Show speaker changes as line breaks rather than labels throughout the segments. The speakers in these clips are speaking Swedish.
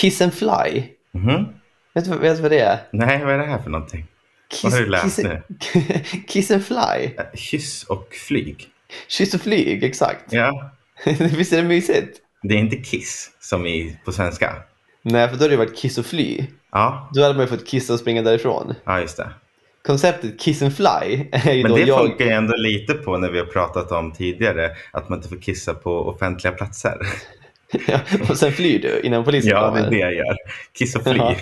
Kiss and Fly.
Mhm.
Vet du, vet du vad det är?
Nej, vad är det här för någonting?
Kiss,
Vad har du läst
kiss,
nu?
kiss and Fly.
Eh, Kyss och flyg.
Kyss och flyg, exakt.
Ja,
Visst är det mysigt?
det är inte kiss som i på svenska.
Nej, för då hade det varit kiss och fly.
Ja,
Då hade man ju fått kissa och springa därifrån.
ja just det.
Konceptet kiss and fly är ju
Men det
jag...
funkar ju ändå lite på när vi har pratat om tidigare att man inte får kissa på offentliga platser.
Ja, och sen flyr du innan polisen
Ja, det
kommer.
är det jag gör. Kiss och fly.
Ja.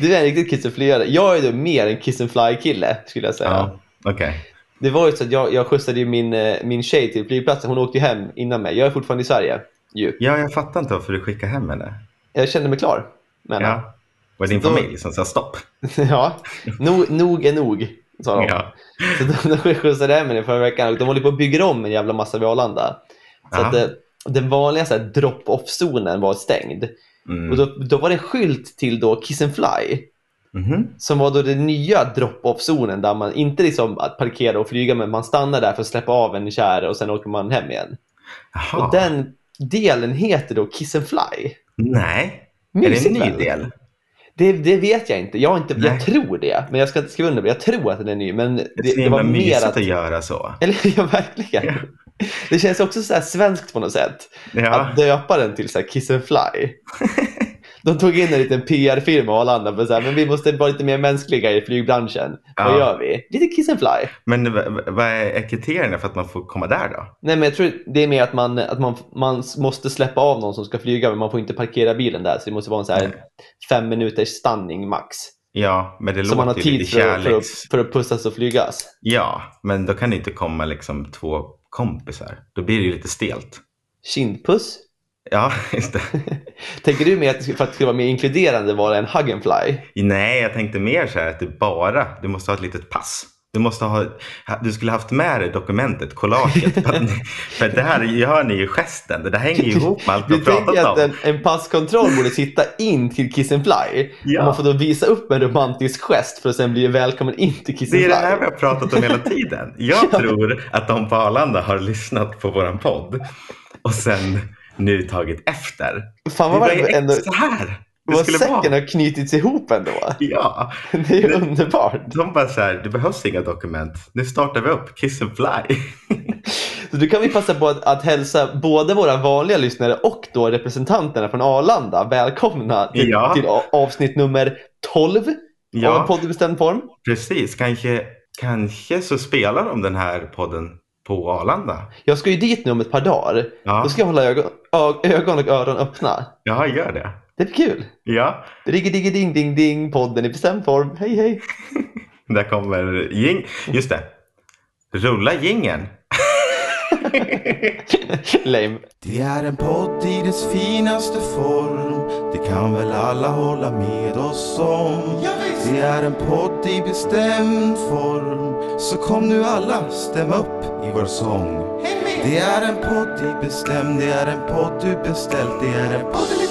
Du är en riktigt kiss and flyare. Jag är då mer en kiss and fly kille skulle jag säga.
Ja, okej.
Det var ju så att jag, jag skjutsade ju min, eh, min tjej till flygplatsen. Hon åkte hem innan mig. Jag är fortfarande i Sverige. Ju.
Ja, jag fattar inte varför du skickar hem henne.
Jag kände mig klar med henne.
Ja. Var det din
Så då-
familj som sa stopp?
Ja, nog, nog är nog, sa de.
Ja.
Så då, då skjutsade hem henne förra veckan och de håller på att bygga om en jävla massa vid Arlanda. Så
Ja.
att eh, den vanliga så här, drop-off-zonen var stängd.
Mm.
Och då, då var det skylt till då Kiss and Fly.
Mhm.
Som var då den nya drop-off-zonen där man inte liksom att parkera och flyga men man stannar där för att släppa av en kär och sen åker man hem igen.
Jaha.
Och den delen heter då Kiss and Fly.
Nej, är det en
Mysigt
ny del?
Det, det vet jag inte. Jag, har inte
Nej.
jag tror det, men jag ska inte skriva under. Jag tror att den är ny, men det,
Det
det var mer
mysigt
att...
att göra så.
Eller ja, verkligen. Det känns också så här svenskt på något sätt.
Ja,
Att döpa den till så här Kiss and Fly. De tog in en liten PR-firma och Arlanda för så här, men vi måste vara lite mer mänskliga i flygbranschen.
Ja.
Vad gör vi? Lite Kiss and Fly.
men vad är kriterierna för att man får komma där då?
Nej, men jag tror det är mer att man, att man, man måste släppa av någon som ska flyga, men man får inte parkera bilen där. Så det måste vara en så här fem minuters stanning max.
Ja, men det
Så man har tid för, att- för, att, för att pussas och flygas.
Ja, men då kan det inte komma liksom två kompisar. Då blir det ju lite stelt.
Kindpuss?
Ja, just det.
Tänker du mer att för att det ska vara mer inkluderande vara en hug and fly?
Nej, jag tänkte mer så här att det bara, du måste ha ett litet pass. Du måste ha, du skulle haft med dig dokumentet, collaget. för, att, att det här gör ni ju gesten. Det där hänger ju ihop med allt
Du
har
tänker
pratat
att
om.
en, en passkontroll borde sitta in till Kiss and Fly.
Ja.
Och man får då visa upp en romantisk gest för att sen bli välkommen in till Kiss
Det
and
är
Fly.
det här vi har pratat om hela tiden. Jag tror att de på Arlanda har lyssnat på våran podd och sen nu tagit efter.
Fan
Det
vad
var
det ändå...
så här det skulle
säcken
vara.
har knutits ihop ändå.
Ja,
Det är ju underbart.
de bara så här, det behövs inga dokument. Nu startar vi upp Kiss and Fly.
Så då kan vi passa på att, att hälsa både våra vanliga lyssnare och då representanterna från Arlanda välkomna till,
Ja.
till avsnitt nummer 12 av
Ja.
en podd i bestämd form.
Precis, kanske, kanske så spelar de den här podden på Arlanda.
Jag ska ju dit nu om ett par dagar.
Ja,
Då ska jag hålla ögon, ögon och öron öppna.
ja gör det.
Det blir kul.
Ja,
Rigge digge ding ding ding podden i bestämd form. Hej hej.
där kommer jing. Just det. Rulla gingen.
Lame.
Det är en podd i dess finaste form Det kan väl alla hålla med oss om Det är en podd i bestämd form Så kom nu alla, stäm upp i vår sång Det är en podd i bestämd, det är en podd du beställt Det är en poddeli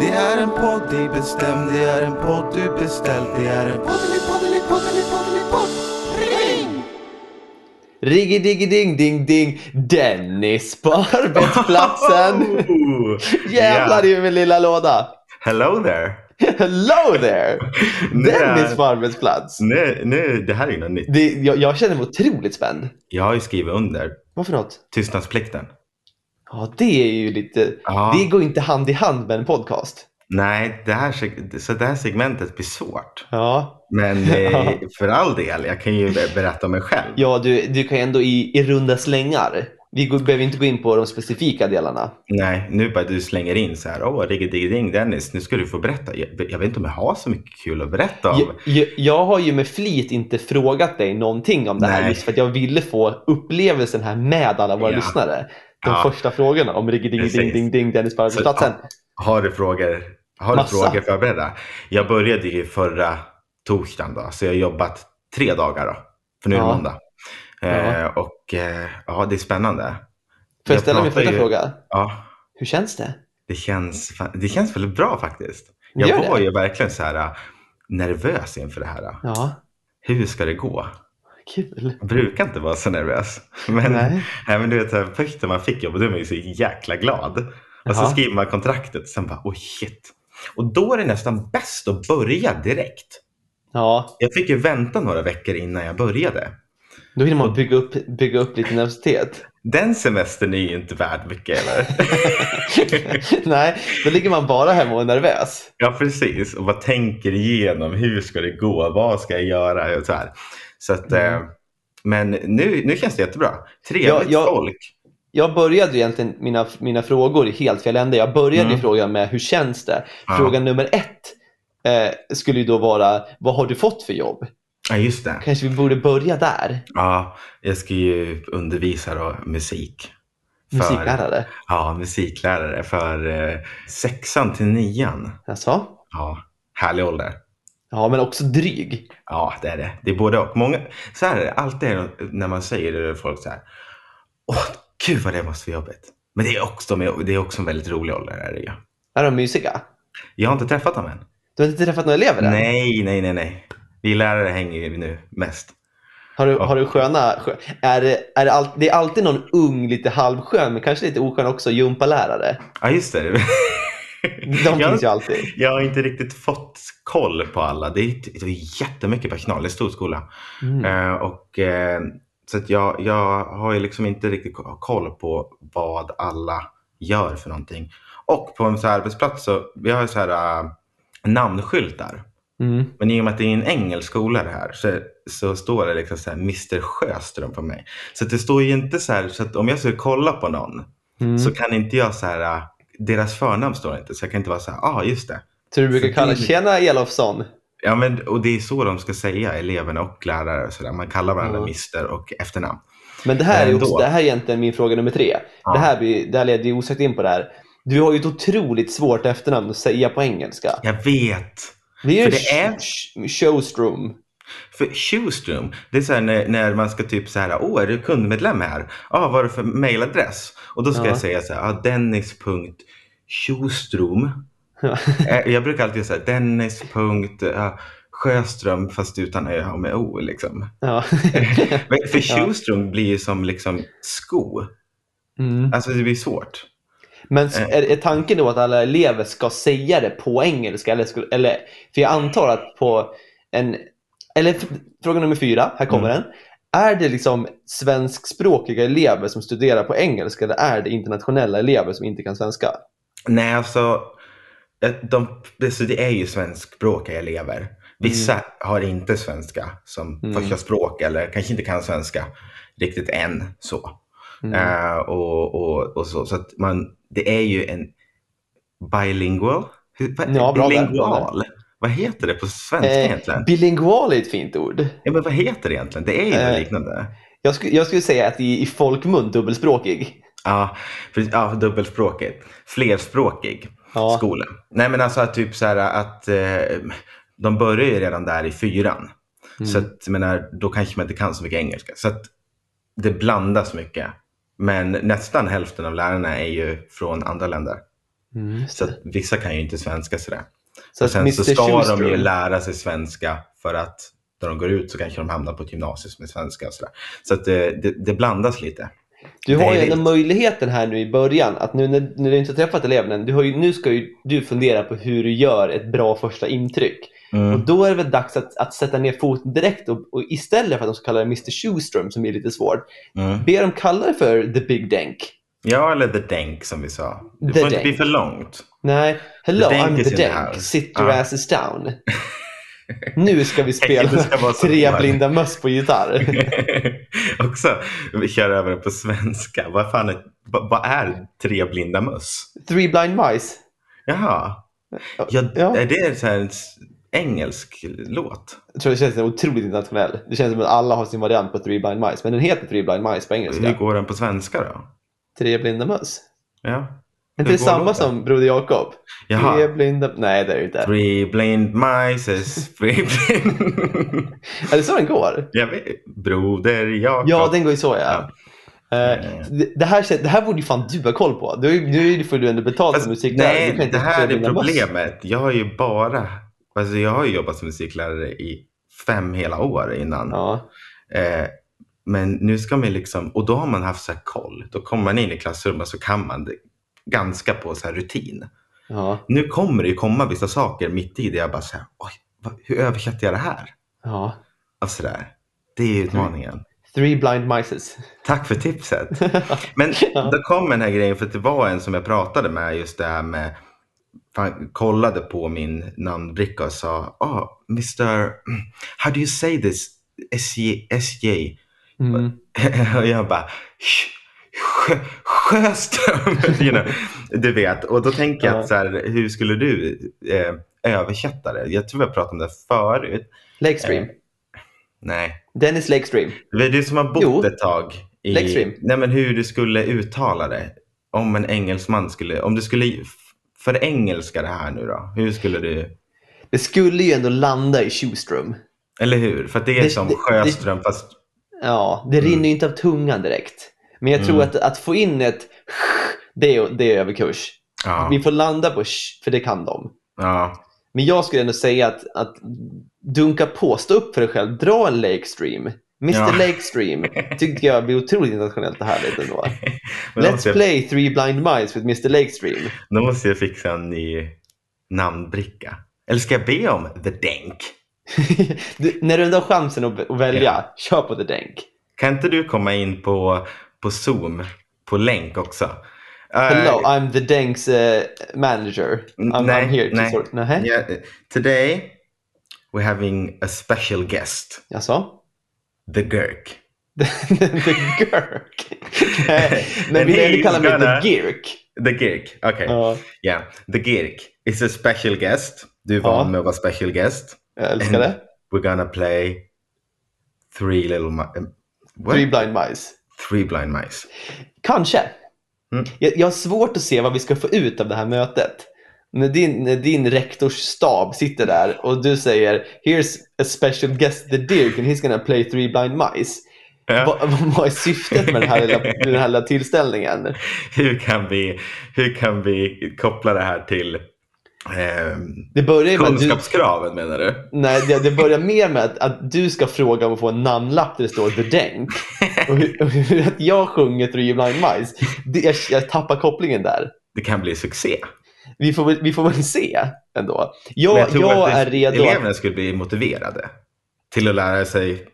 Det är en podd i bestämd, det är en podd du beställt Det är en poddeli poddeli poddeli poddeli podd Ring!
Ding ding ding Dennis på arbetsplatsen.
Oh,
Jävlar
ja.
i min lilla låda.
Hello there.
Hello there! Dennis på arbetsplats.
Nu, nu, det här är ju något nytt.
Det, jag, jag känner mig otroligt spänd.
Jag har ju skrivit under
Vad för något?
tystnadsplikten.
Ja, det är ju lite...
Ja.
Det går inte hand i hand med en podcast.
Nej, det här, så det här segmentet blir svårt.
Ja,
Men eh, för all del, jag kan ju be- berätta om mig själv.
ja du, du kan ju ändå i, i runda slängar. Vi går, behöver inte gå in på de specifika delarna.
Nej, nu bara du slänger in så här, åh, digga Dennis, nu ska du få berätta. Jag, jag vet inte om jag har så mycket kul att berätta om.
Jag, jag, jag har ju med flit inte frågat dig någonting om det här
Nej.
just för att jag ville få upplevelsen här med alla våra
Ja.
lyssnare. De
Ja.
första frågorna om Rigge Ding. Ding Ding Ding Dennis på arbetsplatsen.
Har du frågor, har du
Massa.
frågor förberedda? Jag började ju förra torsdagen då, så jag har jobbat tre dagar då. För nu är det
Ja.
måndag.
Ja.
Eh, och eh, ja, det är spännande.
Får jag ställa min första
ju-
fråga?
Ja,
Hur känns det?
det känns, det känns väldigt bra faktiskt. Jag
Gör det?
var ju verkligen så här äh, nervös inför det här.
Ja,
Hur ska det gå?
Kul.
Jag brukar inte vara så nervös. Men,
Nej.
nej. men du vet, så först när man fick jobbet, då var man ju så jäkla glad. Och så
Jaha.
skriver man kontraktet och sen bara, oj shit. Och då är det nästan bäst att börja direkt.
Ja,
Jag fick ju vänta några veckor innan jag började.
då vill man bygga upp, bygga upp lite nervositet.
Den semestern är ju inte värd mycket eller?
Nej, då ligger man bara hemma och är nervös.
ja precis, och bara tänker igenom hur ska det gå, vad ska jag göra och så här. Så att,
Mm.
eh, men nu, nu känns det jättebra. Trevligt
Ja, jag-
folk.
Jag började egentligen mina, mina frågor i helt fel ände. Jag började
Mm.
frågan med hur känns det?
Ja.
Fråga nummer ett eh, skulle ju då vara vad har du fått för jobb?
Ja, just det.
Kanske vi borde börja där.
Ja, jag ska ju undervisa då, musik. För-
Musiklärare.
Ja, musiklärare för eh, sexan till nian.
Alltså?
Ja, härlig ålder.
Ja, men också dryg.
Ja, det är det. Det är både och. Många, så här är det alltid när man säger det folk så här. Åh, gud vad det måste vara jobbigt. Men det är också, det är också en väldigt rolig ålder. Är det ju.
Är de mysiga?
Jag har inte träffat dem än.
Du har inte träffat några elever än?
Nej, nej, nej, nej. Vi lärare hänger ju nu mest.
Har du,
Ja.
har du sköna... skö- Är, det- är det, all, det är alltid någon ung, lite halvskön, men kanske lite oskön också, gympalärare.
Ja, just det.
De
jag,
finns ju alltid.
jag har inte riktigt fått koll på alla. Det är, det är jättemycket personal. Det är en stor skola.
Mm.
Eh, och, eh, så jag, jag har ju liksom inte riktigt ko- koll på vad alla gör för någonting. Och på en så arbetsplats så vi har så här uh, namnskyltar.
Mm.
Men i och med att det är en engelsk skola det här så, så står det liksom så här Mr Sjöström på mig. Så det står ju inte så här så att om jag skulle kolla på någon
Mm.
så kan inte jag så här uh, deras förnamn står inte så jag kan inte vara så här, ja ah, just det.
Så du brukar kalla
det-
“Tjena Elofsson”?
Ja, men, och det är så de ska säga, eleverna och lärare. och Så där. Man kallar varandra
Ja.
Mr och efternamn.
Men det här, är
Ändå.
också, det här är egentligen min fråga nummer tre.
Ja.
Det, här blir, det här leder ju osökt in på det här. Du har ju ett otroligt svårt efternamn att säga på engelska.
Jag vet.
Det är ju
För det är-
Sh- Sh- Showstrom.
För Shoestrom, det är så här när, när man ska typ så här, åh är du kundmedlem här? Ja, ah, vad är det för mailadress? Och då ska
Ja.
jag säga så här, ah, dennis.sjostrom. Eh, jag brukar alltid säga Dennis. Uh, Sjöström fast utan ö och med o liksom.
Ja.
För
Ja.
Shoestrom blir ju som liksom sko.
Mm.
Alltså det blir svårt.
Men
Eh.
är, tanken då att alla elever ska säga det på engelska? Eller, eller, för jag antar att på en... Eller fråga nummer fyra, här kommer
Mm.
den. Är det liksom svenskspråkiga elever som studerar på engelska eller är det internationella elever som inte kan svenska?
Nej, alltså eh, de, det, så det är ju svenskspråkiga elever. Vissa har inte svenska som
Mm.
första språk eller kanske inte kan svenska riktigt än. så.
Mm.
Eh, och, och, och så så att man, det är ju en bilingual.
Ja,
bilingual. Vad heter det på svenska
Eh,
egentligen?
bilingual är ett fint ord.
Ja, men vad heter det egentligen? Det är ju
Eh,
något liknande.
Jag, sku, jag skulle säga att i, i folkmun dubbelspråkig.
Ja, för, ja, dubbelspråkigt. Flerspråkig
Ja.
skola. Nej men alltså att typ så här att eh, de börjar ju redan där i fyran.
Mm.
Så att, menar, då kanske man inte kan så mycket engelska. Så att det blandas mycket. Men nästan hälften av lärarna är ju från andra länder.
Mm,
Så vissa kan ju inte svenska sådär.
Så
och sen
Mr.
så ska de
Schustrom-
ju lära sig svenska för att när de går ut så kanske de hamnar på ett gymnasium med svenska och sådär. Så att det, det, det blandas lite.
Du har ju
är
ändå möjligheten här nu i början att nu när, när du inte har träffat eleven än, du har ju, nu ska ju du fundera på hur du gör ett bra första intryck. Och
Mm.
då är det väl dags att, att sätta ner foten direkt och, och istället för att de ska kalla det Mr. Shoestrom som är lite svårt,
Mm.
be dem kalla det för The Big Denk.
Ja, eller the denk som vi sa. Det
The
får inte
Denk.
bli för långt.
Nej, hello
The
I'm the Denk, sit your
Ja.
asses down. Nu ska vi spela
ska
tre blinda möss på gitarr.
Också, vi kör över det på svenska. Vad fan är, vad, är tre blinda möss?
Three blind mice.
Jaha. Ja,
Ja.
Är det så en engelsk låt?
Jag tror det känns otroligt internationell. Det känns som att alla har sin variant på Three blind mice, men den heter Three blind mice på engelska.
Hur går den på svenska då?
Tre blinda möss.
Ja.
Är inte det samma som Broder Jakob? Tre
Jaha.
blinda... Nej, det är det inte.
Three blind mice, three blind...
Är det så den går?
Jag vet, Broder Jakob.
Ja, den går ju så ja. Eh, det, det, här, det här borde ju fan du ha koll på. Du, nu får du ändå betalt som musiklärare. Du kan
nej,
inte
det här
Tre
är
blinda möss.
problemet. Jag har ju bara... Alltså jag har ju jobbat som musiklärare i fem hela år innan.
Ja.
Eh, men nu ska man liksom, och då har man haft så här koll. Då kommer man in i klassrummet så kan man det ganska på så här rutin.
Ja,
Nu kommer det ju komma vissa saker mitt i det jag bara så här, oj, vad, hur översätter jag det här?
ja.
Och så där. Det är utmaningen.
Three blind mices.
Tack för tipset. Men
Ja.
då kom den här grejen för det var en som jag pratade med just det här med fan, kollade på min namnbricka och sa oh, Mr. How do you say this? SJ? SJ?
Mm.
och jag bara "Sjö- Sjöström! you know, du vet. Och då tänker jag
Ja.
att så här, hur skulle du eh, översätta det? Jag tror har pratat om det förut.
Lakestream.
Nej,
Dennis Lakestream.
det är du som har bott
Jo.
ett tag i...
Lakestream.
Nej, men hur du skulle uttala det. Om en engelsman skulle... Om du skulle förengelska det här nu då. Hur skulle du...
Det skulle ju ändå landa i Schuström.
Eller hur? För det är
Det-
som
det-
Sjöström fast...
Ja, det
Mm.
rinner ju inte av tungan direkt. Men jag tror
Mm.
att, att få in ett det är, det är överkurs.
Ja,
Vi får landa på för det kan de.
ja,
Men jag skulle ändå säga att, att dunka på, stå upp för dig själv, dra en Lakestream. Mr
Ja.
Lakestream tyckte jag blir otroligt internationellt och härligt ändå. Let's
jag,
play Three Blind Mice with Mr Lakestream.
då måste jag fixa en ny namnbricka. Eller ska jag be om The Denk?
du, när du ändå har chansen att, att välja, kör på The Denk.
Kan inte du komma in på, på Zoom på länk också? Eh,
Hello, I'm the Denks uh, manager. I'm,
nej,
I'm here to
nej.
sort... Nähä?
yeah, today we're having a special guest,
Jaså?
the Gurk.
the Gurk? Nej, men
he's
du kalla mig The Girk?
The Girk, okej.
Ja,
Yeah, the Girk is a special guest. Du är
Ja.
van med att vara special guest.
Jag älskar det.
We're gonna play three little um, what?
Three Blind Mice.
Three blind mice.
Kanske.
Mm.
Jag, jag har svårt att se vad vi ska få ut av det här mötet. När din, när din rektorsstab sitter där och du säger “Here's a special guest, the Dirk, and he's gonna play three blind mice”.
Ja.
Vad, vad är syftet med den här lilla, den här lilla tillställningen?
Hur, kan vi, hur kan vi koppla det här till
Det börjar med att du,
kunskapskraven menar du?
nej, det, det börjar mer med att, att du ska fråga om att få en namnlapp där det står The Denk. Och hur, och hur att jag sjunger Three Blind Mice. Det, jag, jag tappar kopplingen där.
Det kan bli succé.
Vi får, vi får väl se ändå. Jag,
tror
jag
att det-
är redo.
Eleverna skulle bli motiverade till att lära sig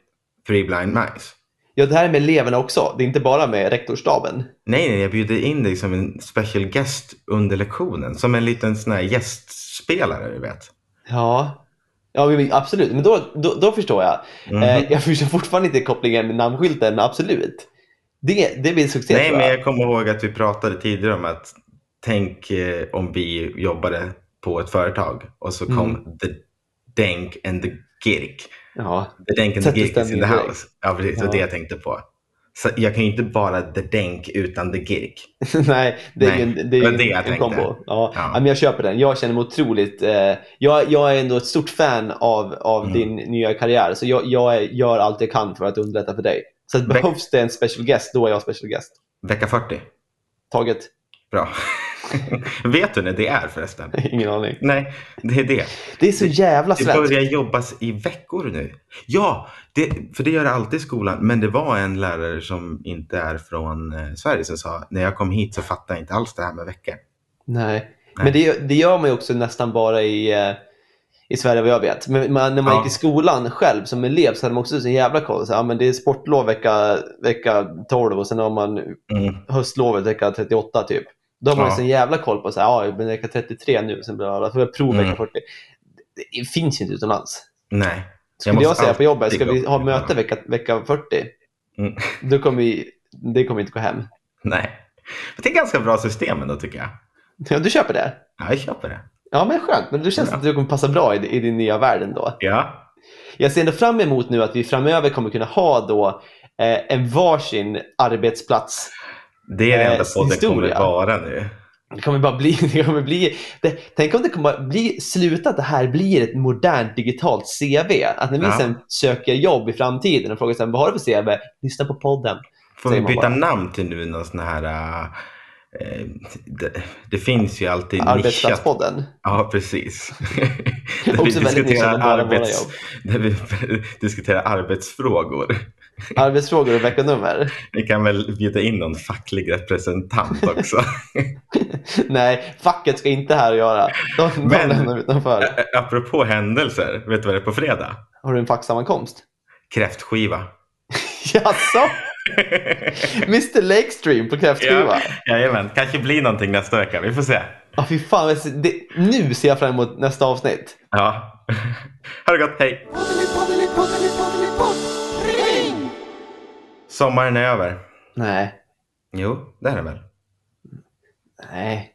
Three blind mice.
Ja, det här är med eleverna också. Det är inte bara med rektorsstaben.
Nej, nej, jag bjuder in dig som en special guest under lektionen. Som en liten sån här gästspelare, du vet.
Ja, ja men absolut. Men då, då, då förstår jag.
Mhm.
Eh, jag förstår fortfarande inte kopplingen med namnskylten, absolut. Det, det blir succé
Nej, men
jag.
jag kommer ihåg att vi pratade tidigare om att tänk eh, om vi jobbade på ett företag och så kom
Mm.
the Denk and the Girk.
Ja.
The Denk and the Girk is in the house. Ja, precis.
Ja.
det jag tänkte på. Så jag kan ju inte bara the Denk utan the Girk.
Nej, det är en, det är en,
det jag
en kombo. Ja.
Ja.
Men jag köper den. Jag känner mig otroligt... Eh, jag, jag är ändå ett stort fan av, av
Mm.
din nya karriär, så jag, jag gör allt jag kan för att underlätta för dig. Så behövs det en special guest, då är jag special guest.
Vecka 40.
Taget.
Bra. Vet du när det är förresten?
Ingen aning.
Nej, det är det.
Det är så jävla
Det
svenskt.
börjar jobbas i veckor nu. Ja, det, för det gör det alltid i skolan. Men det var en lärare som inte är från eh, Sverige som sa när jag kom hit så fattade jag inte alls det här med veckor.
Nej.
Nej.
Men det, det gör man ju också nästan bara i, eh, i Sverige vad jag vet. Men man, när man
Ja.
gick i skolan själv som elev så hade man också så jävla koll. Så, ja, men det är sportlov vecka, vecka 12 och sen har man
Mm.
höstlovet vecka 38 typ. Då har man
Ja.
ju så jävla koll på så här, ja, men vecka 33 nu, sen bla, bla, får jag prov vecka
Mm.
40. Det finns ju inte utomlands.
Nej.
Skulle jag, säga på jobbet, ska vi ha möte vecka, vecka 40,
Mm.
då kommer vi, det kommer inte gå hem.
Nej. Det är ett ganska bra system ändå tycker jag.
Ja, du köper det?
Ja, jag köper det.
Ja, men skönt. Men det känns
Ja.
att du kommer passa bra i, i din nya värld ändå.
Ja.
Jag ser ändå fram emot nu att vi framöver kommer kunna ha då eh, en varsin arbetsplats.
Det är det
Eh,
enda podden kommer
historia.
vara nu.
Det kommer bara bli, det kommer bli det, tänk om det kommer bli, sluta att det här blir ett modernt digitalt CV. Att när vi
Ja.
sen söker jobb i framtiden och frågar sen, vad har du för CV? Lyssna på podden.
Får vi byta
bara.
namn till nu någon sån här... eh, det, det finns ju alltid nischat.
Arbetsplatspodden.
Ja, precis.
Nischat med bara våra
arbets, där vi diskuterar arbetsfrågor.
Arbetsfrågor och veckonummer.
Vi kan väl bjuda in någon facklig representant också.
Nej, facket ska inte här att göra. De, de
Men-
lämnar utanför.
Apropå händelser, vet du vad det är på fredag?
Har du en facksammankomst?
Kräftskiva.
Jaså? Mr Lakestream på kräftskiva?
Ja, jajamän, kanske blir någonting nästa vecka. Vi får se.
Ja, fy fan. Det, nu ser jag fram emot nästa avsnitt.
Ja. Ha det gott, hej! Sommaren är över.
Nej.
Jo, det är det väl.
Nej.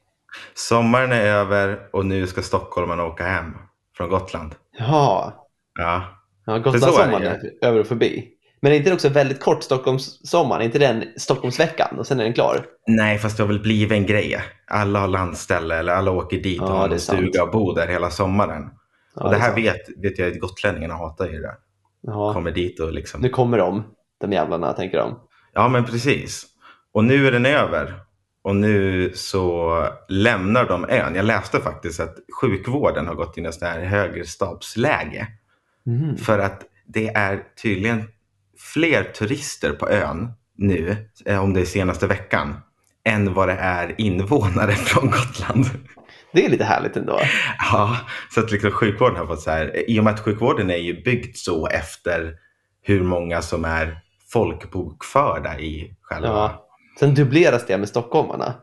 Sommaren är över och nu ska stockholmarna åka hem från Gotland.
Jaha.
Ja,
Ja,
är
Gotlandssommaren
det
är över och förbi. Men är inte det också väldigt kort Stockholmssommar? Är inte den Stockholmsveckan och sen är den klar?
Nej, fast det har väl blivit en grej. Alla har landställe eller alla åker dit och
Ja,
har
det är
en stuga och bor där hela sommaren.
Ja,
och det
är
här
sant.
vet, vet jag att gotlänningarna hatar ju det.
Ja.
Kommer dit och liksom...
Nu kommer de, de jävlarna, tänker de.
Ja, men precis. Och nu är den över. Och nu så lämnar de ön. Jag läste faktiskt att sjukvården har gått in i ett högerstabsläge.
Mhm.
För att det är tydligen fler turister på ön nu, eh, om det är senaste veckan, än vad det är invånare från Gotland.
Det är lite härligt ändå.
Ja, så att liksom sjukvården har fått så här, i och med att sjukvården är ju byggd så efter hur många som är folkbokförda i själva, ja,
Ja. Sen dubbleras det med stockholmarna.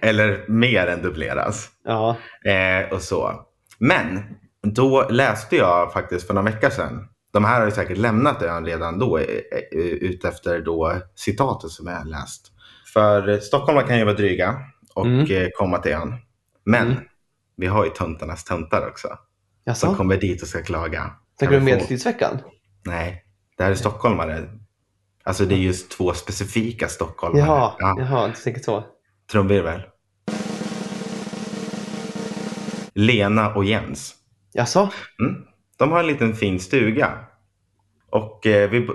eller mer än dubbleras.
Ja.
Eh, och så. Men då läste jag faktiskt för några veckor sedan. De här har ju säkert lämnat ön redan då eh, eh, utefter då citatet som jag läst. För stockholmare kan ju vara dryga och
Mm.
eh, komma till ön. Men
Mm.
vi har ju töntarnas töntar också. Som
Jaså?
kommer dit och ska klaga.
Tänker du Medeltidsveckan?
Nej, det här är stockholmare. Alltså det är just två specifika stockholmare.
Jaha,
Ja,
jaha, du tänker så.
trumvirvel. Lena och Jens.
Jaså?
Mm. De har en liten fin stuga. Och eh, vi,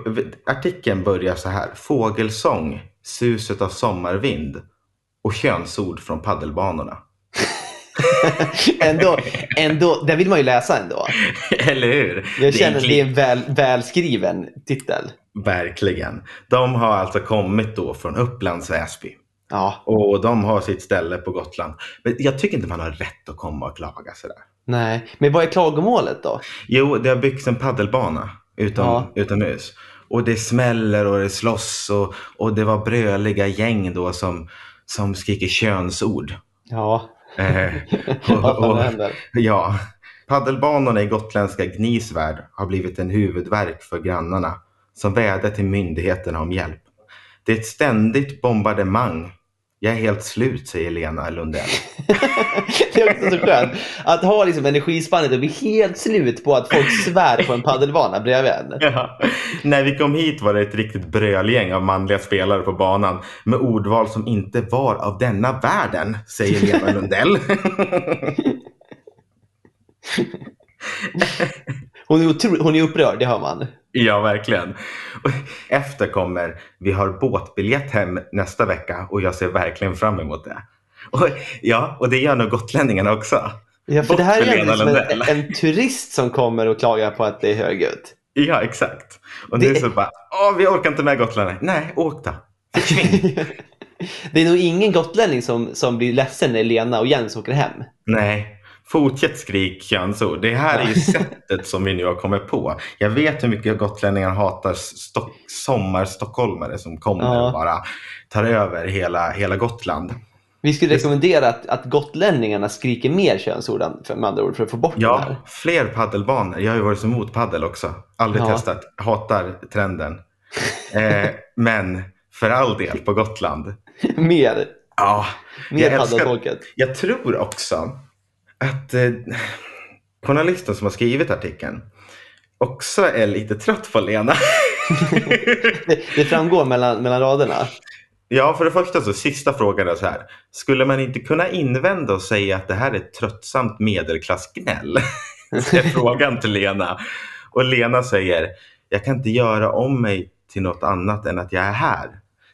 artikeln börjar så här. Fågelsång, suset av sommarvind och könsord från paddelbanorna.
ändå, ändå, det vill man ju läsa ändå.
Eller hur?
Jag
är
känner
en
att det är en väl, välskriven titel.
Verkligen. De har alltså kommit då från Upplands Väsby.
Ja,
Och de har sitt ställe på Gotland. Men jag tycker inte man har rätt att komma och klaga sådär.
nej. Men vad är klagomålet då?
Jo, det har byggts en paddelbana utom,
Ja.
utomhus. Och det smäller och det slåss och, och det var bröliga gäng då som, som skriker könsord.
Ja,
Eh, och, och,
händer?
ja, paddelbanorna i gotländska Gnisvärd har blivit en huvudvärk för grannarna som vädjar till myndigheterna om hjälp. Det är ett ständigt bombardemang. Jag är helt slut, säger Lena Lundell.
det är också så skönt att ha liksom energispannet och bli helt slut på att folk svär på en paddelbana bredvid en.
Ja. När vi kom hit var det ett riktigt brölgäng av manliga spelare på banan med ordval som inte var av denna världen, säger Lena Lundell.
Hon är, otro, hon är upprörd, det hör man.
ja, verkligen. Efter kommer Vi har båtbiljett hem nästa vecka och jag ser verkligen fram emot det. Och, ja, och det gör nog gotlänningarna också.
Ja, för
Bort
det här är liksom en, en turist som kommer och klagar på att det är högljutt.
Ja, exakt. Och
Det-
är så bara, Åh, vi orkar inte med gotlänningar. Nej, åk då.
Det är nog ingen gotlänning som, som blir ledsen när Lena och Jens åker hem.
Nej, fortsätt skrik könsord. Det här är ju sättet som vi nu har kommit på. Jag vet hur mycket gotlänningar hatar stock, sommarstockholmare som kommer
Ja.
och bara tar över hela, hela Gotland.
Vi skulle rekommendera att, att gotlänningarna skriker mer könsord än- för, med andra ord för att få bort det
Ja,
här.
fler paddelbanor. Jag har ju varit så emot paddel också. Aldrig
Ja.
testat. Hatar trenden. Eh, men för all del på Gotland.
mer
Ja,
mer
jag älskar. Jag tror också att eh, journalisten som har skrivit artikeln också är lite trött på Lena.
Det, det framgår mellan, mellan raderna.
ja, för det första så sista frågan är så här. Skulle man inte kunna invända och säga att det här är ett tröttsamt medelklassgnäll? Det är frågan till Lena. Och Lena säger, jag kan inte göra om mig till något annat än att jag är här.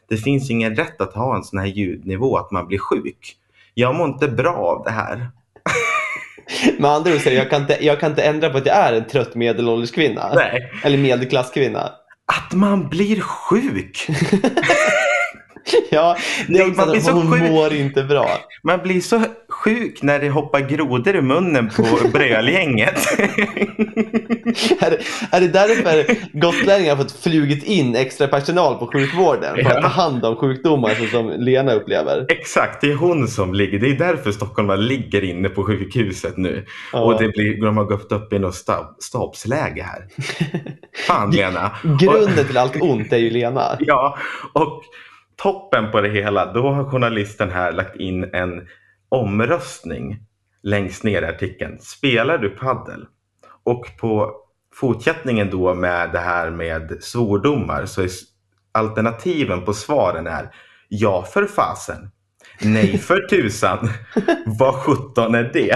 Det finns ingen rätt att ha en sån här ljudnivå att man blir sjuk. Jag mår inte bra av det här.
Med andra ord jag kan, inte, jag kan inte ändra på att jag är en trött medelålders kvinna.
Nej.
Eller medelklasskvinna.
att man blir sjuk.
Ja, det
man blir så
hon
sjuk.
mår inte bra.
Man blir så sjuk när det hoppar grodor i munnen på brölgänget.
Är det, är det därför gotlänningar har fått flugit in extra personal på sjukvården för att ta hand om sjukdomar så som Lena upplever?
Exakt, det är hon som ligger. Det är därför stockholmare ligger inne på sjukhuset nu.
Ja.
Och det blir, de har gått upp i något stab, stabsläge här. Fan Lena.
Grunden till allt ont är ju Lena.
ja, och toppen på det hela, då har journalisten här lagt in en omröstning längst ner i artikeln. Spelar du paddel? Och på fortsättningen då med det här med svordomar så är alternativen på svaren är ja för fasen, nej för tusan, vad sjutton är det?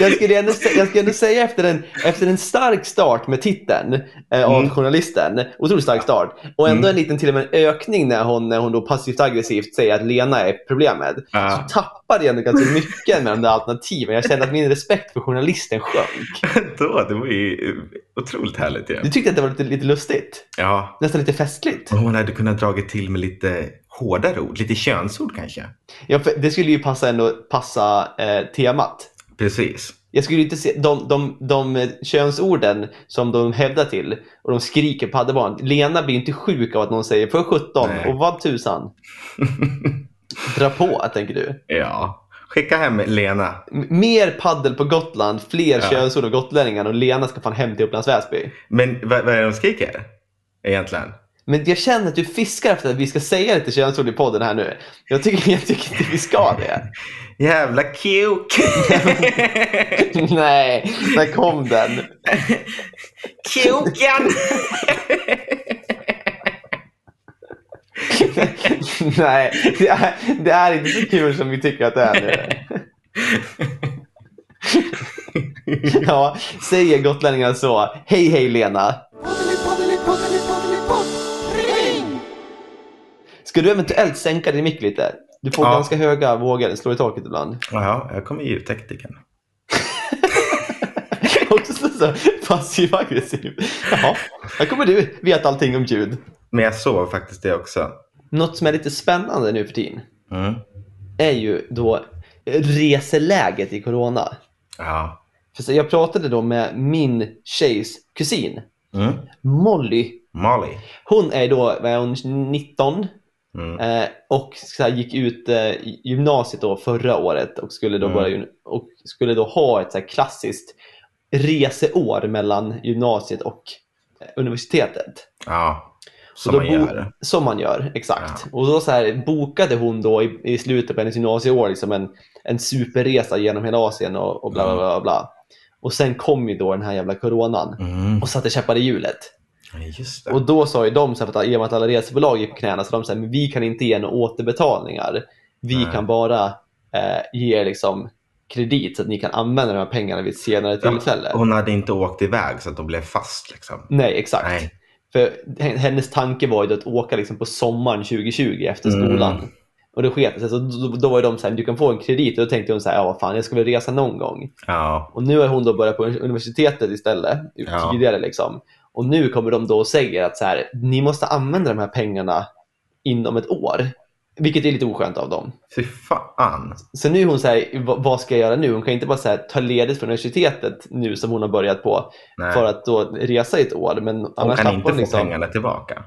Jag skulle ändå, jag skulle ändå säga efter en, efter en stark start med titeln eh, av
Mm.
journalisten, otroligt stark start, och ändå en liten till och med en ökning när hon, när hon då passivt aggressivt säger att Lena är problemet,
Ja.
så tappade jag ändå ganska mycket med de där alternativen. Jag kände att min respekt för journalisten sjönk.
Då, det var ju otroligt härligt ju.
Du tyckte att det var lite, lite lustigt?
Ja,
Nästan lite festligt?
hon hade kunnat dragit till med lite hårdare ord, lite könsord kanske.
Ja, för det skulle ju passa, ändå, passa eh, temat.
Precis.
Jag skulle inte se de, de, de könsorden som de hävdar till och de skriker på paddelbarn. Lena blir inte sjuk av att någon säger för 17
Nej.
och vad tusan. Dra på, tänker du.
Ja. Skicka hem Lena.
M- Mer paddel på Gotland, fler
Ja.
könsord av gotlänningarna och Lena ska fan hem till Upplands Väsby.
Men vad, vad är det de skriker? Egentligen?
Men jag känner att du fiskar efter att vi ska säga lite könsord i podden här nu. Jag tycker, jag tycker inte vi ska det.
Jävla kuk!
Nej, där kom den.
Kuken!
Nej, det är, det är inte så kul som vi tycker att det är nu. Ja, säger gotlänningarna så. Hej hej Lena. Ska du eventuellt sänka din mick lite? Du får
Ja.
ganska höga vågor, den slår i taket ibland.
Jaha, jag kommer ljudteknikern.
Också så, passiv aggressiv. Jaha, här kommer du vet allting om ljud.
Men jag såg faktiskt det också.
Något som är lite spännande nu för tiden
Mm.
är ju då reseläget i corona.
Ja.
För jag pratade då med min tjejs kusin,
Mm.
Molly.
Molly.
Hon är då vad är hon, 19
Mm.
eh, och så här, gick ut eh, gymnasiet då förra året och skulle då,
Mm.
börja, och skulle då ha ett så här klassiskt reseår mellan gymnasiet och eh, universitetet.
Ja. Som man gör.
Som man gör, exakt. Och då så här, bokade hon då i, i slutet på hennes gymnasieår liksom en, en superresa genom hela Asien och, och bla bla bla. bla. Och sen kom ju då den här jävla coronan
Mm.
och satte käppar i hjulet.
Ja.
Och då sa ju de, så här, att, i och med att alla resebolag gick på knäna, så de sa vi kan inte ge några återbetalningar. Vi
Nej.
kan bara eh, ge liksom kredit så att ni kan använda de här pengarna vid ett senare tillfälle.
Hon hade inte åkt iväg så att de blev fast liksom.
Nej, exakt.
Nej.
För hennes tanke var ju att åka liksom på sommaren 2020 efter
Mm.
skolan. Och det sket sig. Så då, då var de så här, du kan få en kredit. Och då tänkte hon så här, ja vad fan, jag ska väl resa någon gång.
Ja.
Och nu har hon då börjat på universitetet istället,
Ja.
tidigare liksom. Och nu kommer de då och säger att så här, ni måste använda de här pengarna inom ett år. Vilket är lite oskönt av dem.
Fy fan.
Så nu är hon så här, "Va- vad ska jag göra nu? Hon kan inte bara så här, ta ledigt från universitetet nu som hon har börjat på
Nej.
för att då resa i ett år. Men
Hon
annars
kan inte få
liksom...
pengarna tillbaka.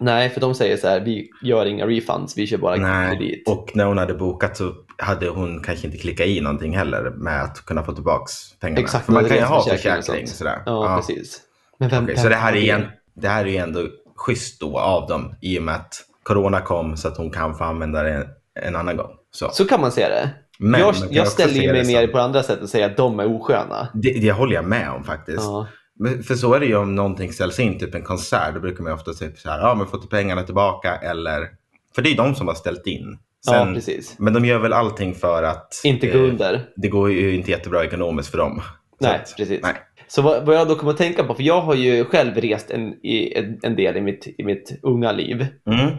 Nej, för de säger så här, vi gör inga refunds, vi kör bara
Nej.
kredit.
Och när hon hade bokat så hade hon kanske inte klickat i någonting heller med att kunna få tillbaka pengarna.
Exakt,
För man kan ju ha
och
försäkring.
sånt.
Sådär.
Ja, precis. Men vem,
Okej,
vem
så det här, är igen, det här är ju ändå schysst då av dem i och med att corona kom så att hon kan få använda det en, en annan gång. Så.
Så kan man se det.
Men
jag jag ställer ju mig mer på andra sätt och säger att de är osköna.
Det, det håller jag med om faktiskt.
Ja.
Men För så är det ju om någonting ställs in, typ en konsert, då brukar man ofta säga så här, ja men få till pengarna tillbaka eller... För det är ju de som har ställt in.
ja,
Sen,
precis.
men de gör väl allting för att...
Inte gå
eh,
under.
Det går ju inte jättebra ekonomiskt för dem.
Nej,
att-
precis.
Nej.
Så vad, vad jag då kommer att tänka på, för jag har ju själv rest en, en, en del i mitt, i mitt unga liv.
Mm.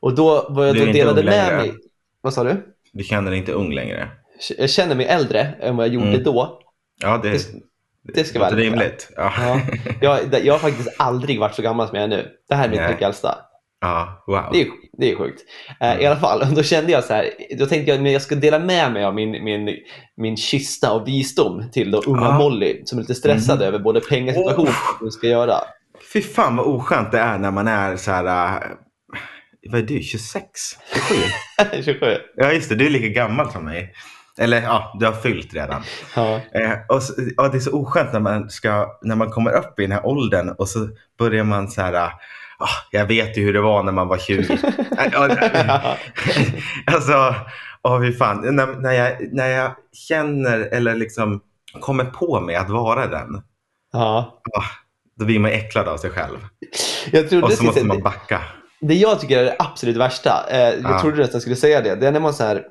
Och då, vad jag
Du
då delade med mig... Vad sa du?
Du känner dig inte ung längre.
Jag känner mig äldre än vad jag gjorde
Mm.
då.
Ja, det,
Det- Det ska vara
rimligt. Ja.
Ja. Jag, jag har faktiskt aldrig varit så gammal som jag är nu. Det här är mitt mycket äldsta.
ja, wow.
Det är, det är sjukt. Eh, I alla fall, då kände jag så här, då tänkte jag att jag ska dela med mig av min, min, min kista av visdom till då unga
Ja.
Molly som är lite stressad
Mhm.
över både pengasituationen och vad hon ska göra.
Fy fan vad oskönt det är när man är så här... äh, vad är du? 26? 27?
27.
ja, just det. Du är lika gammal som mig. Eller ja, du har fyllt redan.
Ja.
Eh, och så, ja, det är så oskönt när man, ska, när man kommer upp i den här åldern och så börjar man så här... ah, jag vet ju hur det var när man var 20. Eh, ja, alltså, åh fy fan. När, när, jag, när jag känner eller liksom kommer på mig att vara den,
ja.
då blir man äcklad av sig själv. Och så måste man backa.
Det jag tycker är det absolut värsta, eh, jag
Ja.
trodde nästan skulle säga det, det är när man så här,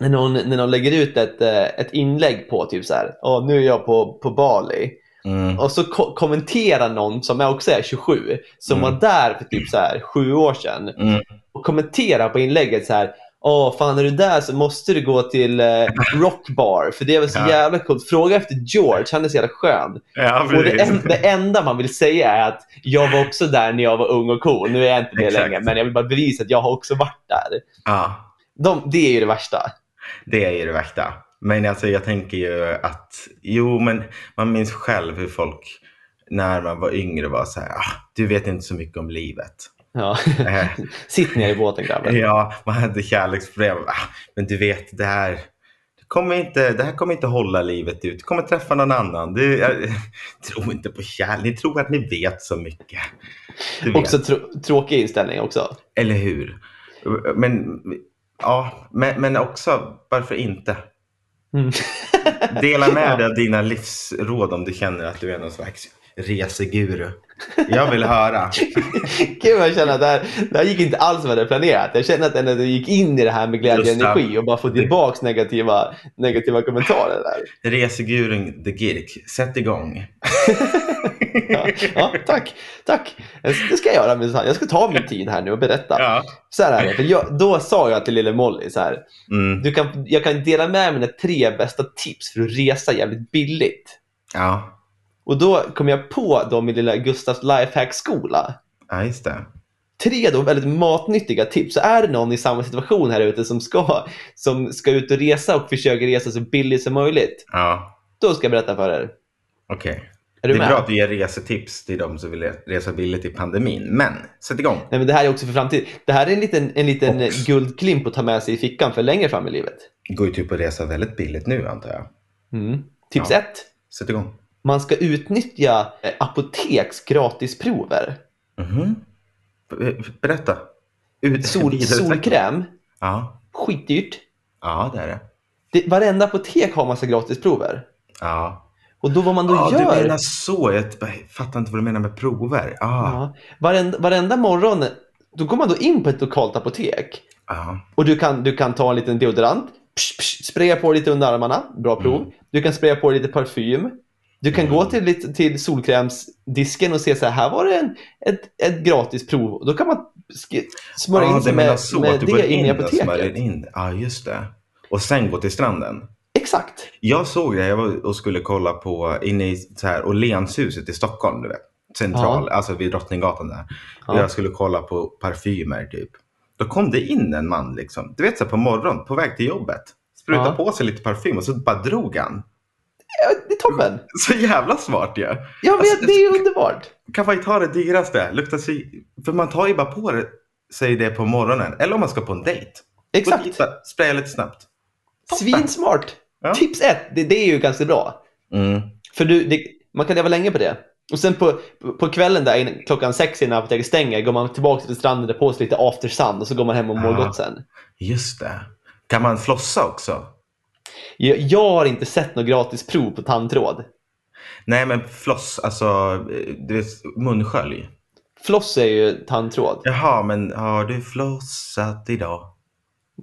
när någon, när någon lägger ut ett, eh, ett inlägg på typ så här, Åh, nu är jag på, på Bali.
Mm.
Och så ko- kommenterar någon som är också är 27, som
Mm.
var där för typ så här sju år sedan.
Mm.
Och kommenterar på inlägget så här, Åh, fan är du där så måste du gå till eh, Rockbar, för det var så
Ja.
jävla coolt. Fråga efter George, han är så jävla skön.
Ja,
Och det, en, det enda man vill säga är att jag var också där när jag var ung och cool. Nu är jag inte det
Exakt.
längre, men jag vill bara bevisa att jag har också varit där.
Ja,
De, det är ju det värsta.
det är ju det värsta. Men alltså, jag tänker ju att, jo men man minns själv hur folk när man var yngre var så här, ah, du vet inte så mycket om livet.
Ja.
Eh,
Sitt ner i båten grabben.
ja, man hade kärleksbrev. Ah, men du vet, det här, det, kommer inte, det här kommer inte hålla livet ut. Du kommer träffa någon annan. Du, jag, tror inte på kärlek. Ni tror att ni vet så mycket. Vet.
Också tr- tråkig inställning också.
Eller hur? Men, ja, men, men också, varför inte?
Mm.
Dela med dig av dina livsråd om du känner att du är någon slags reseguru. Jag vill höra.
Gud, jag känner att det här, det här gick inte alls som jag hade planerat. Jag känner att du gick in i det här med glädje och
det.
energi och bara få tillbaka negativa, negativa kommentarer. Där.
Resegurun The Girk, sätt igång.
Ja, ja, tack, tack. Det ska jag göra minsann. Jag ska ta min tid här nu och berätta.
Ja.
Så här är det. För jag, då sa jag till lille Molly så här.
Mm.
Du kan, jag kan dela med mig mina tre bästa tips för att resa jävligt billigt.
Ja.
Och då kom jag på då min lilla Gustavs lifehack-skola.
ja, just det.
Tre då väldigt matnyttiga tips. Så är det någon i samma situation här ute som ska, som ska ut och resa och försöker resa så billigt som möjligt.
Ja,
Då ska jag berätta för er.
okej.
Är
Det
du
är
med?
bra att du ger resetips till de som vill resa billigt i pandemin. Men, sätt igång.
Nej, men det här är också för framtiden. Det här är en liten, en liten
Ox.
guldklimp att ta med sig i fickan för längre fram i livet.
Det går ju typ att resa väldigt billigt nu antar jag.
Mm. Tips
Ja.
ett.
Sätt igång.
Man ska utnyttja eh, apoteks gratisprover.
Be- Berätta. Ut-
Sol, solkräm,
Ja.
skitdyrt.
ja, det är det.
Det, varenda apotek har massa gratisprover.
Ja.
Och då vad man då
ja,
gör...
du menar så. Jag fattar inte vad du menar med prover. Ah. Ja.
Varenda, varenda morgon, då går man då in på ett lokalt apotek.
Ja.
Och du kan, du kan ta en liten deodorant, psh, psh, spraya på lite under armarna, bra prov.
Mm.
Du kan spraya på lite parfym. Du kan
Mm.
gå till, till solkrämsdisken och se så här, här var det en, ett, ett gratis prov. Då kan man smörja
Ja,
in sig med,
så.
med
att du går
det in i apoteket.
Ja, just det. Och sen gå till stranden.
Exakt.
Jag såg det, jag var och skulle kolla på inne i så här Åhlénshuset i Stockholm, du vet. Central, alltså vid Drottninggatan där.
Ja.
jag skulle kolla på parfymer typ. Då kom det in en man liksom. Du vet så här, på morgonen, på väg till jobbet. Sprutade
Ja.
på sig lite parfym och så bara drog han.
Ja, det är toppen.
Så jävla smart ju. Ja.
Vet,
Alltså,
det är underbart.
Kan man ju ta det dyraste. Lukta sig, för man tar ju bara på det, sig det på morgonen. Eller om man ska på en dejt.
Exakt.
dit, bara Spraya lite snabbt. Toppen.
Svinsmart.
Ja.
Tips ett, det, det är ju ganska bra.
Mm.
För du, det, man kan leva länge på det. Och sen på, på kvällen där klockan sex innan apoteket stänger går man tillbaka till stranden och på sig lite after sun och så går man hem och mår
Ja.
gott sen.
Just det. Kan man flossa också?
Jag, jag har inte sett något gratis prov på tandtråd.
Nej, men floss, alltså du vet, munskölj.
Floss är ju tandtråd.
Jaha, men har du flossat idag?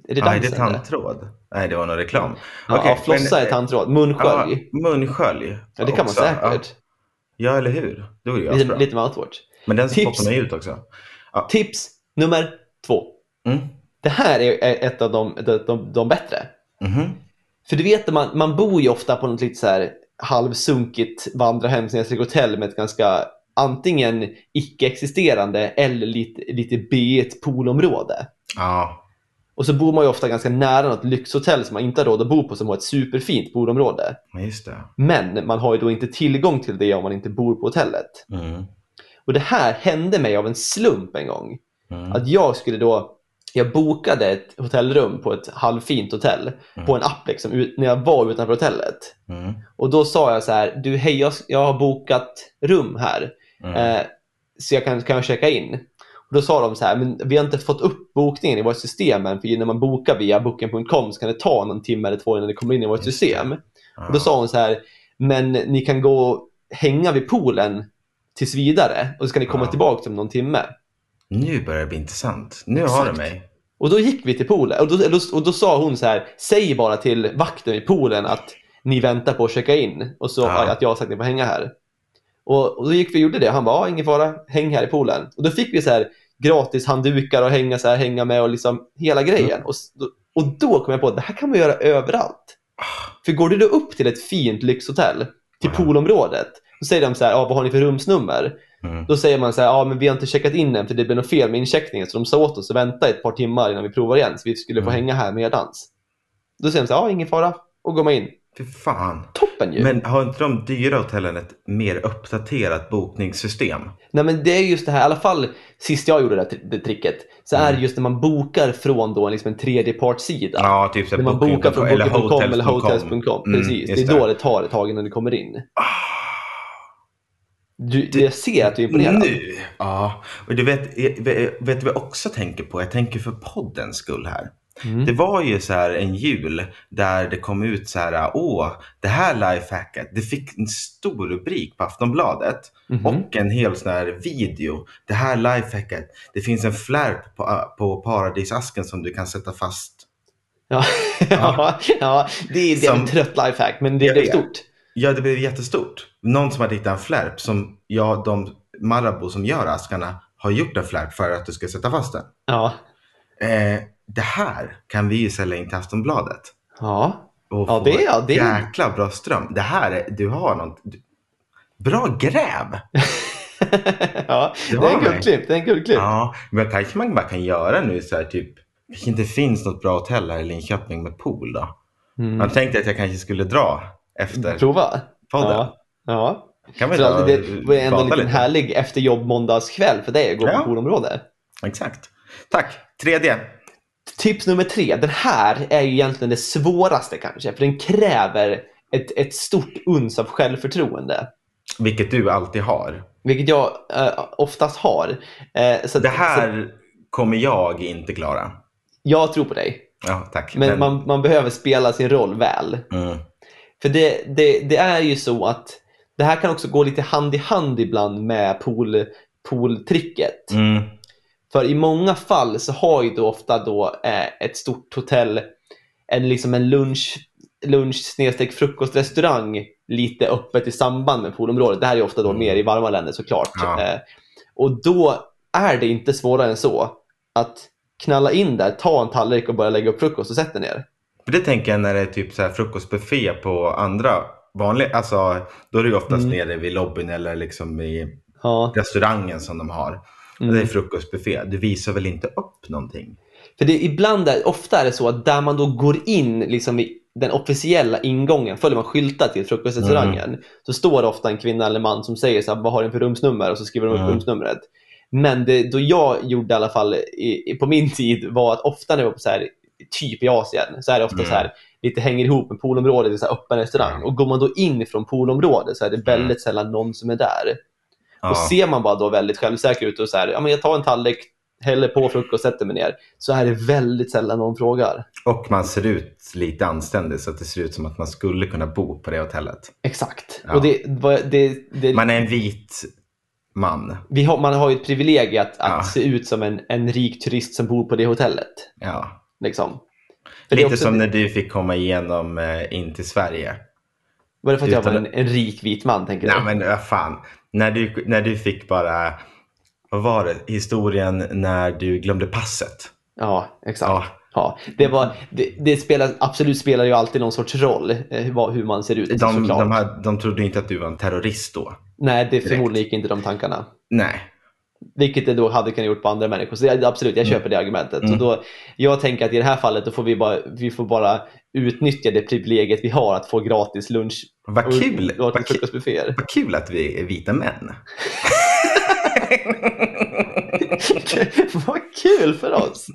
Är det dansen?
det är tandtråd. Nej, det var någon reklam.
Ja,
Okej,
ja, flossa
men-
är tandtråd. Munskölj.
Ja, munskölj.
Ja, det kan man
också.
säkert.
Ja, ja eller hur? Det vore ju
Lite, lite mouthwash.
Men den
Tips.
man ut också.
Tips nummer två.
Mm.
Det här är ett av de, de, de, de bättre.
Mhm.
För du vet, man, man bor ju ofta på något lite så här halvsunkigt vandrarhem hotell med ett ganska antingen icke-existerande eller lite, lite B1 poolområde.
Ja.
Och så bor man ju ofta ganska nära något lyxhotell som man inte har råd att bo på som har ett superfint
det.
Men man har ju då inte tillgång till det om man inte bor på hotellet.
Mm.
Och det här hände mig av en slump en gång.
Mm.
Att jag skulle då, jag bokade ett hotellrum på ett halvfint hotell
Mm.
på en app liksom, ut- när jag var utanför hotellet.
Mm.
Och då sa jag så här, du hej jag, jag har bokat rum här.
Mm.
Eh, så jag kan, kan jag checka in? Och då sa de så här, men vi har inte fått upp bokningen i vårt system än, för när man bokar via booking.com så kan det ta någon timme eller två innan det kommer in i vårt system. Och då sa hon så här, men ni kan gå och hänga vid poolen tills vidare och så ska ni komma
Ja.
tillbaka om någon timme.
Nu börjar det bli intressant. Nu har
Exakt.
du mig.
Och då gick vi till poolen och då, och då, och då sa hon så här, säg bara till vakten i poolen att ni väntar på att checka in och så
Ja.
att jag har sagt att ni får hänga här. Och, och då gick vi och gjorde det. Han bara, ingen fara, häng här i poolen. Och då fick vi så här gratis handdukar och hänga, så här, hänga med och liksom hela grejen. Och, s- då- och då kom jag på att det här kan man göra överallt. För går du då upp till ett fint lyxhotell, till poolområdet, då säger de så här, ja, vad har ni för rumsnummer?
Mm.
Då säger man så här, ja men vi har inte checkat in än för det blev något fel med incheckningen så de sa åt oss att vänta ett par timmar innan vi provar igen så vi skulle få
Mm.
hänga här medans. Då säger de så här, ja ingen fara, och går man in.
Fy fan.
Toppen ju!
Men har inte de dyra hotellen ett mer uppdaterat bokningssystem?
Nej men det är just det här, i alla fall sist jag gjorde det, här det tricket, så är
Mm.
det just när man bokar från då liksom en tredjepartssida.
Ja, typ så
när man bokar från booking.com eller
hotels.com.
hotels.com.
Mm,
Precis, det är då det tar ett tag innan du kommer in.
Ah.
Du, jag ser att du är imponerad.
Nu? Ja. Och du vet, vet vet vad jag också tänker på? Jag tänker för poddens skull här.
Mm.
Det var ju så här en jul där det kom ut så här, åh, det här lifehacket, det fick en stor rubrik på Aftonbladet
Mhm.
och en hel sån här video. Det här lifehacket, det finns en flärp på, på paradisasken som du kan sätta fast.
Ja, ja, ja, det är, det är
Som-
en trött lifehack men det blev
vet.
stort.
Ja, det blev jättestort. Någon som hade hittat en flärp som, ja, de Marabou som gör askarna har gjort en flärp för att du ska sätta fast den.
Ja,
Eh, det här kan vi ju sälja in till Aftonbladet.
ja.
Och
Ja, det ja, det
jäkla bra ström. Det här, är, du har något. du- Bra gräv!
ja,
Det
det är en guldklipp. Det är en guldklipp.
Ja, men kanske man bara kan göra nu så här typ. Det inte finns något bra hotell här i Linköping med pool då.
Mm.
Man tänkte att jag kanske skulle dra efter
Prova.
podden.
Ja. ja.
Kan vi
alltså, det var ändå en liten
lite?
härlig efterjobb måndagskväll för dig att gå
Ja.
på poolområde.
Exakt. Tack. Tredje.
Tips nummer tre. Den här är ju egentligen det svåraste kanske. För den kräver ett, ett stort uns av självförtroende.
Vilket du alltid har.
Vilket jag eh, oftast har. Eh, så
Det
så
här kommer jag inte klara.
jag tror på dig.
Ja, tack.
Men man, man behöver spela sin roll väl.
Mm.
För det, det, det är ju så att det här kan också gå lite hand i hand ibland med pool, pooltricket.
Mm.
För i många fall så har ju då ofta då eh, ett stort hotell en, liksom en lunch, lunch frukostrestaurang lite öppet i samband med poolområdet. Det här är ofta då
Mm.
mer i varma länder såklart.
Ja.
Eh, och då är det inte svårare än så att knalla in där, ta en tallrik och börja lägga upp frukost och sätta ner.
För det tänker jag när det är typ så här frukostbuffé på andra vanliga, alltså då är det ju oftast
Mm.
nere vid lobbyn eller liksom i
Ja.
restaurangen som de har.
Mm.
Det är frukostbuffé. Du visar väl inte upp någonting?
För det, ibland är, ofta är det så att där man då går in liksom i den officiella ingången, följer man skyltar till frukostrestaurangen,
Mm.
så står det ofta en kvinna eller man som säger så här, vad har du för rumsnummer? Och så skriver de upp
Mm.
rumsnumret. Men det, då jag gjorde i alla fall i, på min tid var att ofta när jag var på så här, typ i Asien så är det ofta
Mm.
så här, lite hänger ihop med poolområdet i så här öppen restaurang.
Mm.
Och går man då in från poolområdet så är det väldigt sällan någon som är där.
Ja.
Och ser man bara då väldigt självsäker ut och så här, ja men jag tar en tallrik, häller på frukost, sätter mig ner. Så är det väldigt sällan någon frågar.
Och man ser ut lite anständig så att det ser ut som att man skulle kunna bo på det hotellet.
Exakt.
Ja.
Och det, det, det,
Man är en vit man.
vi har, man har ju ett privilegium att, att
Ja.
se ut som en, en rik turist som bor på det hotellet.
Ja.
Liksom. För
Lite som när du fick komma igenom eh, in till Sverige.
Var det för att jag var
utan-
en, en rik vit man, tänker
Nej
du?
men vad fan. När du, när du fick bara, vad var det, historien när du glömde passet.
Ja, exakt.
Ja,
Ja, det, var, det, det spelar, absolut spelar ju alltid någon sorts roll eh, vad- hur man ser ut
De,
såklart.
de, här, de trodde inte att du var en terrorist då.
Nej, det förmodligen gick inte de tankarna.
Nej.
Vilket det då hade kunnat gjort på andra människor. Så det, absolut, jag
Mm.
köper det argumentet.
Mm.
Och då, jag tänker att i det här fallet då får vi bara, vi får bara utnyttja det privilegiet vi har att få gratis lunch
Vad
och
kul, vad,
gratis frukostbufféer.
vad kul att vi är vita män.
Vad kul för oss!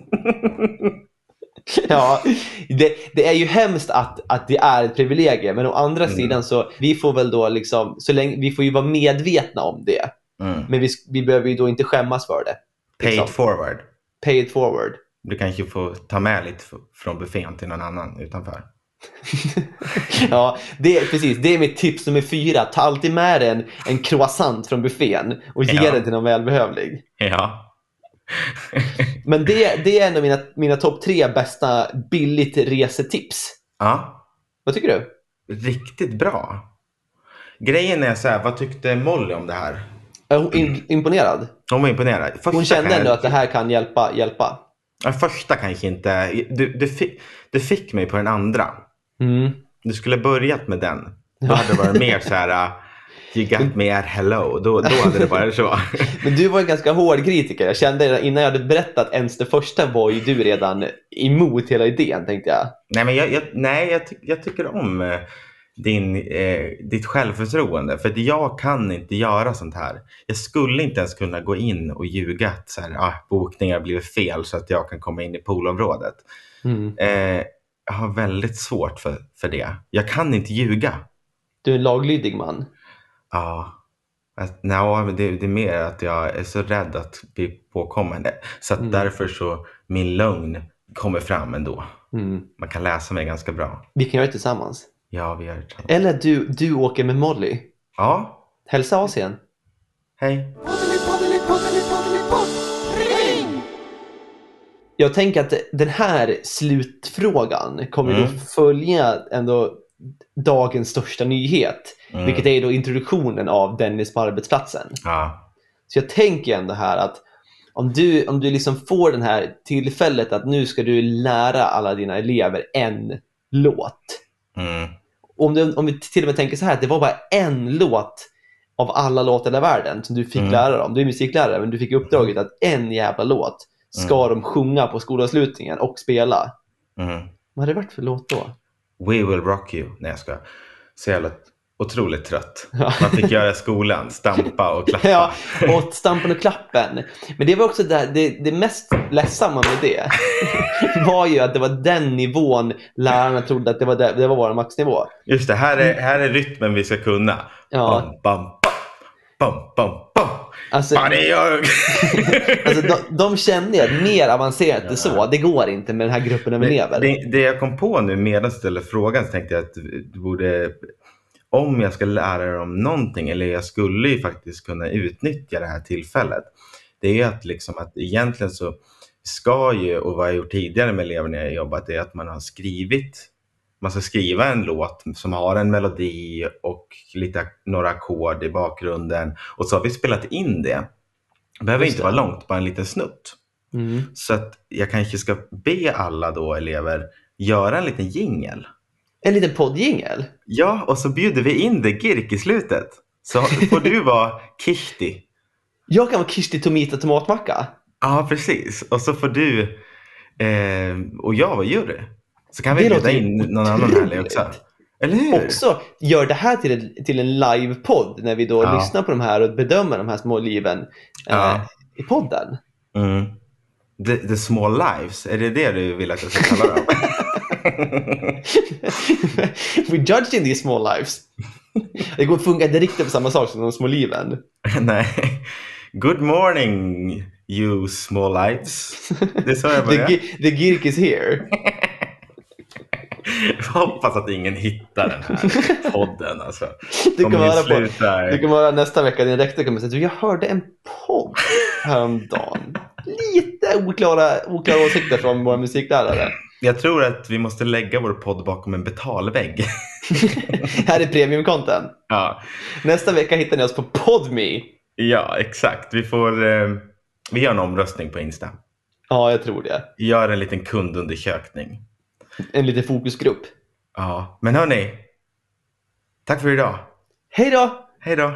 Ja, det, det är ju hemskt att, att det är ett privilegium, men å andra
Mm.
sidan så vi får väl då liksom, så länge, vi får ju vara medvetna om det,
Mm.
men vi, vi behöver ju då inte skämmas för det.
Pay
Liksom.
it forward.
Pay it forward.
Du kanske får ta med lite från buffén till någon annan utanför.
Ja, det är precis. Det är mitt tips nummer fyra. Ta alltid med dig en, en croissant från buffén och ge
Ja.
den till någon välbehövlig.
Ja.
Men det, det är ändå mina, mina topp tre bästa billigt resetips.
ja,
Vad tycker du?
riktigt bra. Grejen är så här, vad tyckte Molly om det här?
Är hon imponerad?
Hon var imponerad. Första
Hon kände ändå
jag-
att det här kan hjälpa. hjälpa.
Ja, första kanske inte. Du, du, fick, du fick mig på den andra.
Mm.
Du skulle börjat med den. Då hade det varit mer så här. uh, You got me at hello. Då, då hade det varit så.
Men du var en ganska hård kritiker. Jag kände innan jag hade berättat ens det första var ju du redan emot hela idén tänkte jag.
Nej, men jag, jag, nej, jag, ty, jag tycker om eh, din, eh, ditt självförtroende. För jag kan inte göra sånt här. Jag skulle inte ens kunna gå in och ljuga att så här, ah, bokningar blev fel så att jag kan komma in i poolområdet.
Mm.
Eh, jag har väldigt svårt för, för det. Jag kan inte ljuga.
Du är en laglydig man.
Ja, att, men det, det är mer att jag är så rädd att bli påkommen. Så
Mm.
därför så min lögn kommer fram ändå.
Mm.
Man kan läsa mig ganska bra.
Vi kan göra det tillsammans.
Ja, vi gör det.
Eller du, du åker med Molly.
Ja,
Hälsa Asien.
hej.
Jag tänker att den här slutfrågan kommer
Mm.
då följa ändå dagens största nyhet.
Mm.
Vilket är då introduktionen av Dennis på arbetsplatsen.
Ja,
Så jag tänker ändå här att om du, om du liksom får det här tillfället att nu ska du lära alla dina elever en låt.
mm.
Om, du, om vi till och med tänker så här det var bara en låt av alla låtar i hela världen som du fick
Mm.
lära dem. Du är musiklärare men du fick uppdraget att en jävla låt ska de sjunga på skolavslutningen och spela.
Mm.
Vad hade det varit för låt då?
We will rock you. Nej, jag ska. Så jävla otroligt trött.
Ja.
Man fick göra skolan, stampa och klappa.
Ja, och stampen och klappen. Men det var också det, det, det mest ledsamma med det var ju att det var den nivån lärarna trodde att det var, det, det var vår maxnivå.
Just det, här är, här är rytmen vi ska kunna.
Ja.
Bam, bam, bam, bam, bam.
Alltså,
Ja,
alltså de, de kände att mer avancerat än så, det går inte med den här gruppen av elever.
Det, det jag kom på nu medan du ställde frågan så tänkte jag att du borde, om jag ska lära dem någonting, eller jag skulle ju faktiskt kunna utnyttja det här tillfället. Det är att, liksom att egentligen så ska ju, och vad jag gjort tidigare med elever när jag jobbat, är att man har skrivit man ska skriva en låt som har en melodi och lite, några ackord i bakgrunden. Och så har vi spelat in det. Det behöver
Just
inte vara långt, bara en liten snutt.
Mm.
Så att jag kanske ska be alla då elever göra en liten jingel.
En liten poddjingel.
Ja, och så bjuder vi in dig Girk i slutet. Så får du vara Kishti.
Jag kan vara Kirsti Tomita tomatmacka.
Ja, precis. Och så får du eh, och jag vara jury. Så kan vi
Det
bjuda in någon annan härlig också. Eller hur?
Också gör det här till, en- till en livepodd när vi då
Ja.
lyssnar på de här och bedömer de här små liven eh,
Ja.
i podden.
Mm. The, the small lives, är det det du vill att jag ska kalla dem?
We judge in these small lives. Det går funkar inte riktigt på samma sak som de små liven.
Nej. Good morning you small lives. Det är så jag
The,
börjar.
gi- the Girk is here.
Jag hoppas att ingen hittar den här podden. Alltså.
Du kan,
vi
på, du kan vara nästa vecka, din rektor kommer säga du jag hörde en podd häromdagen. Lite oklara, oklara åsikter från våra musiklärare.
Jag tror att vi måste lägga vår podd bakom en betalvägg.
Här är premium content.
ja.
Nästa vecka hittar ni oss på Podme.
ja, exakt. Vi, får, eh, vi gör en omröstning på Insta.
Ja, jag tror det.
Gör en liten kundundersökning.
En liten fokusgrupp.
Ja, men hörni. Tack för idag.
Hej då!
Hej då!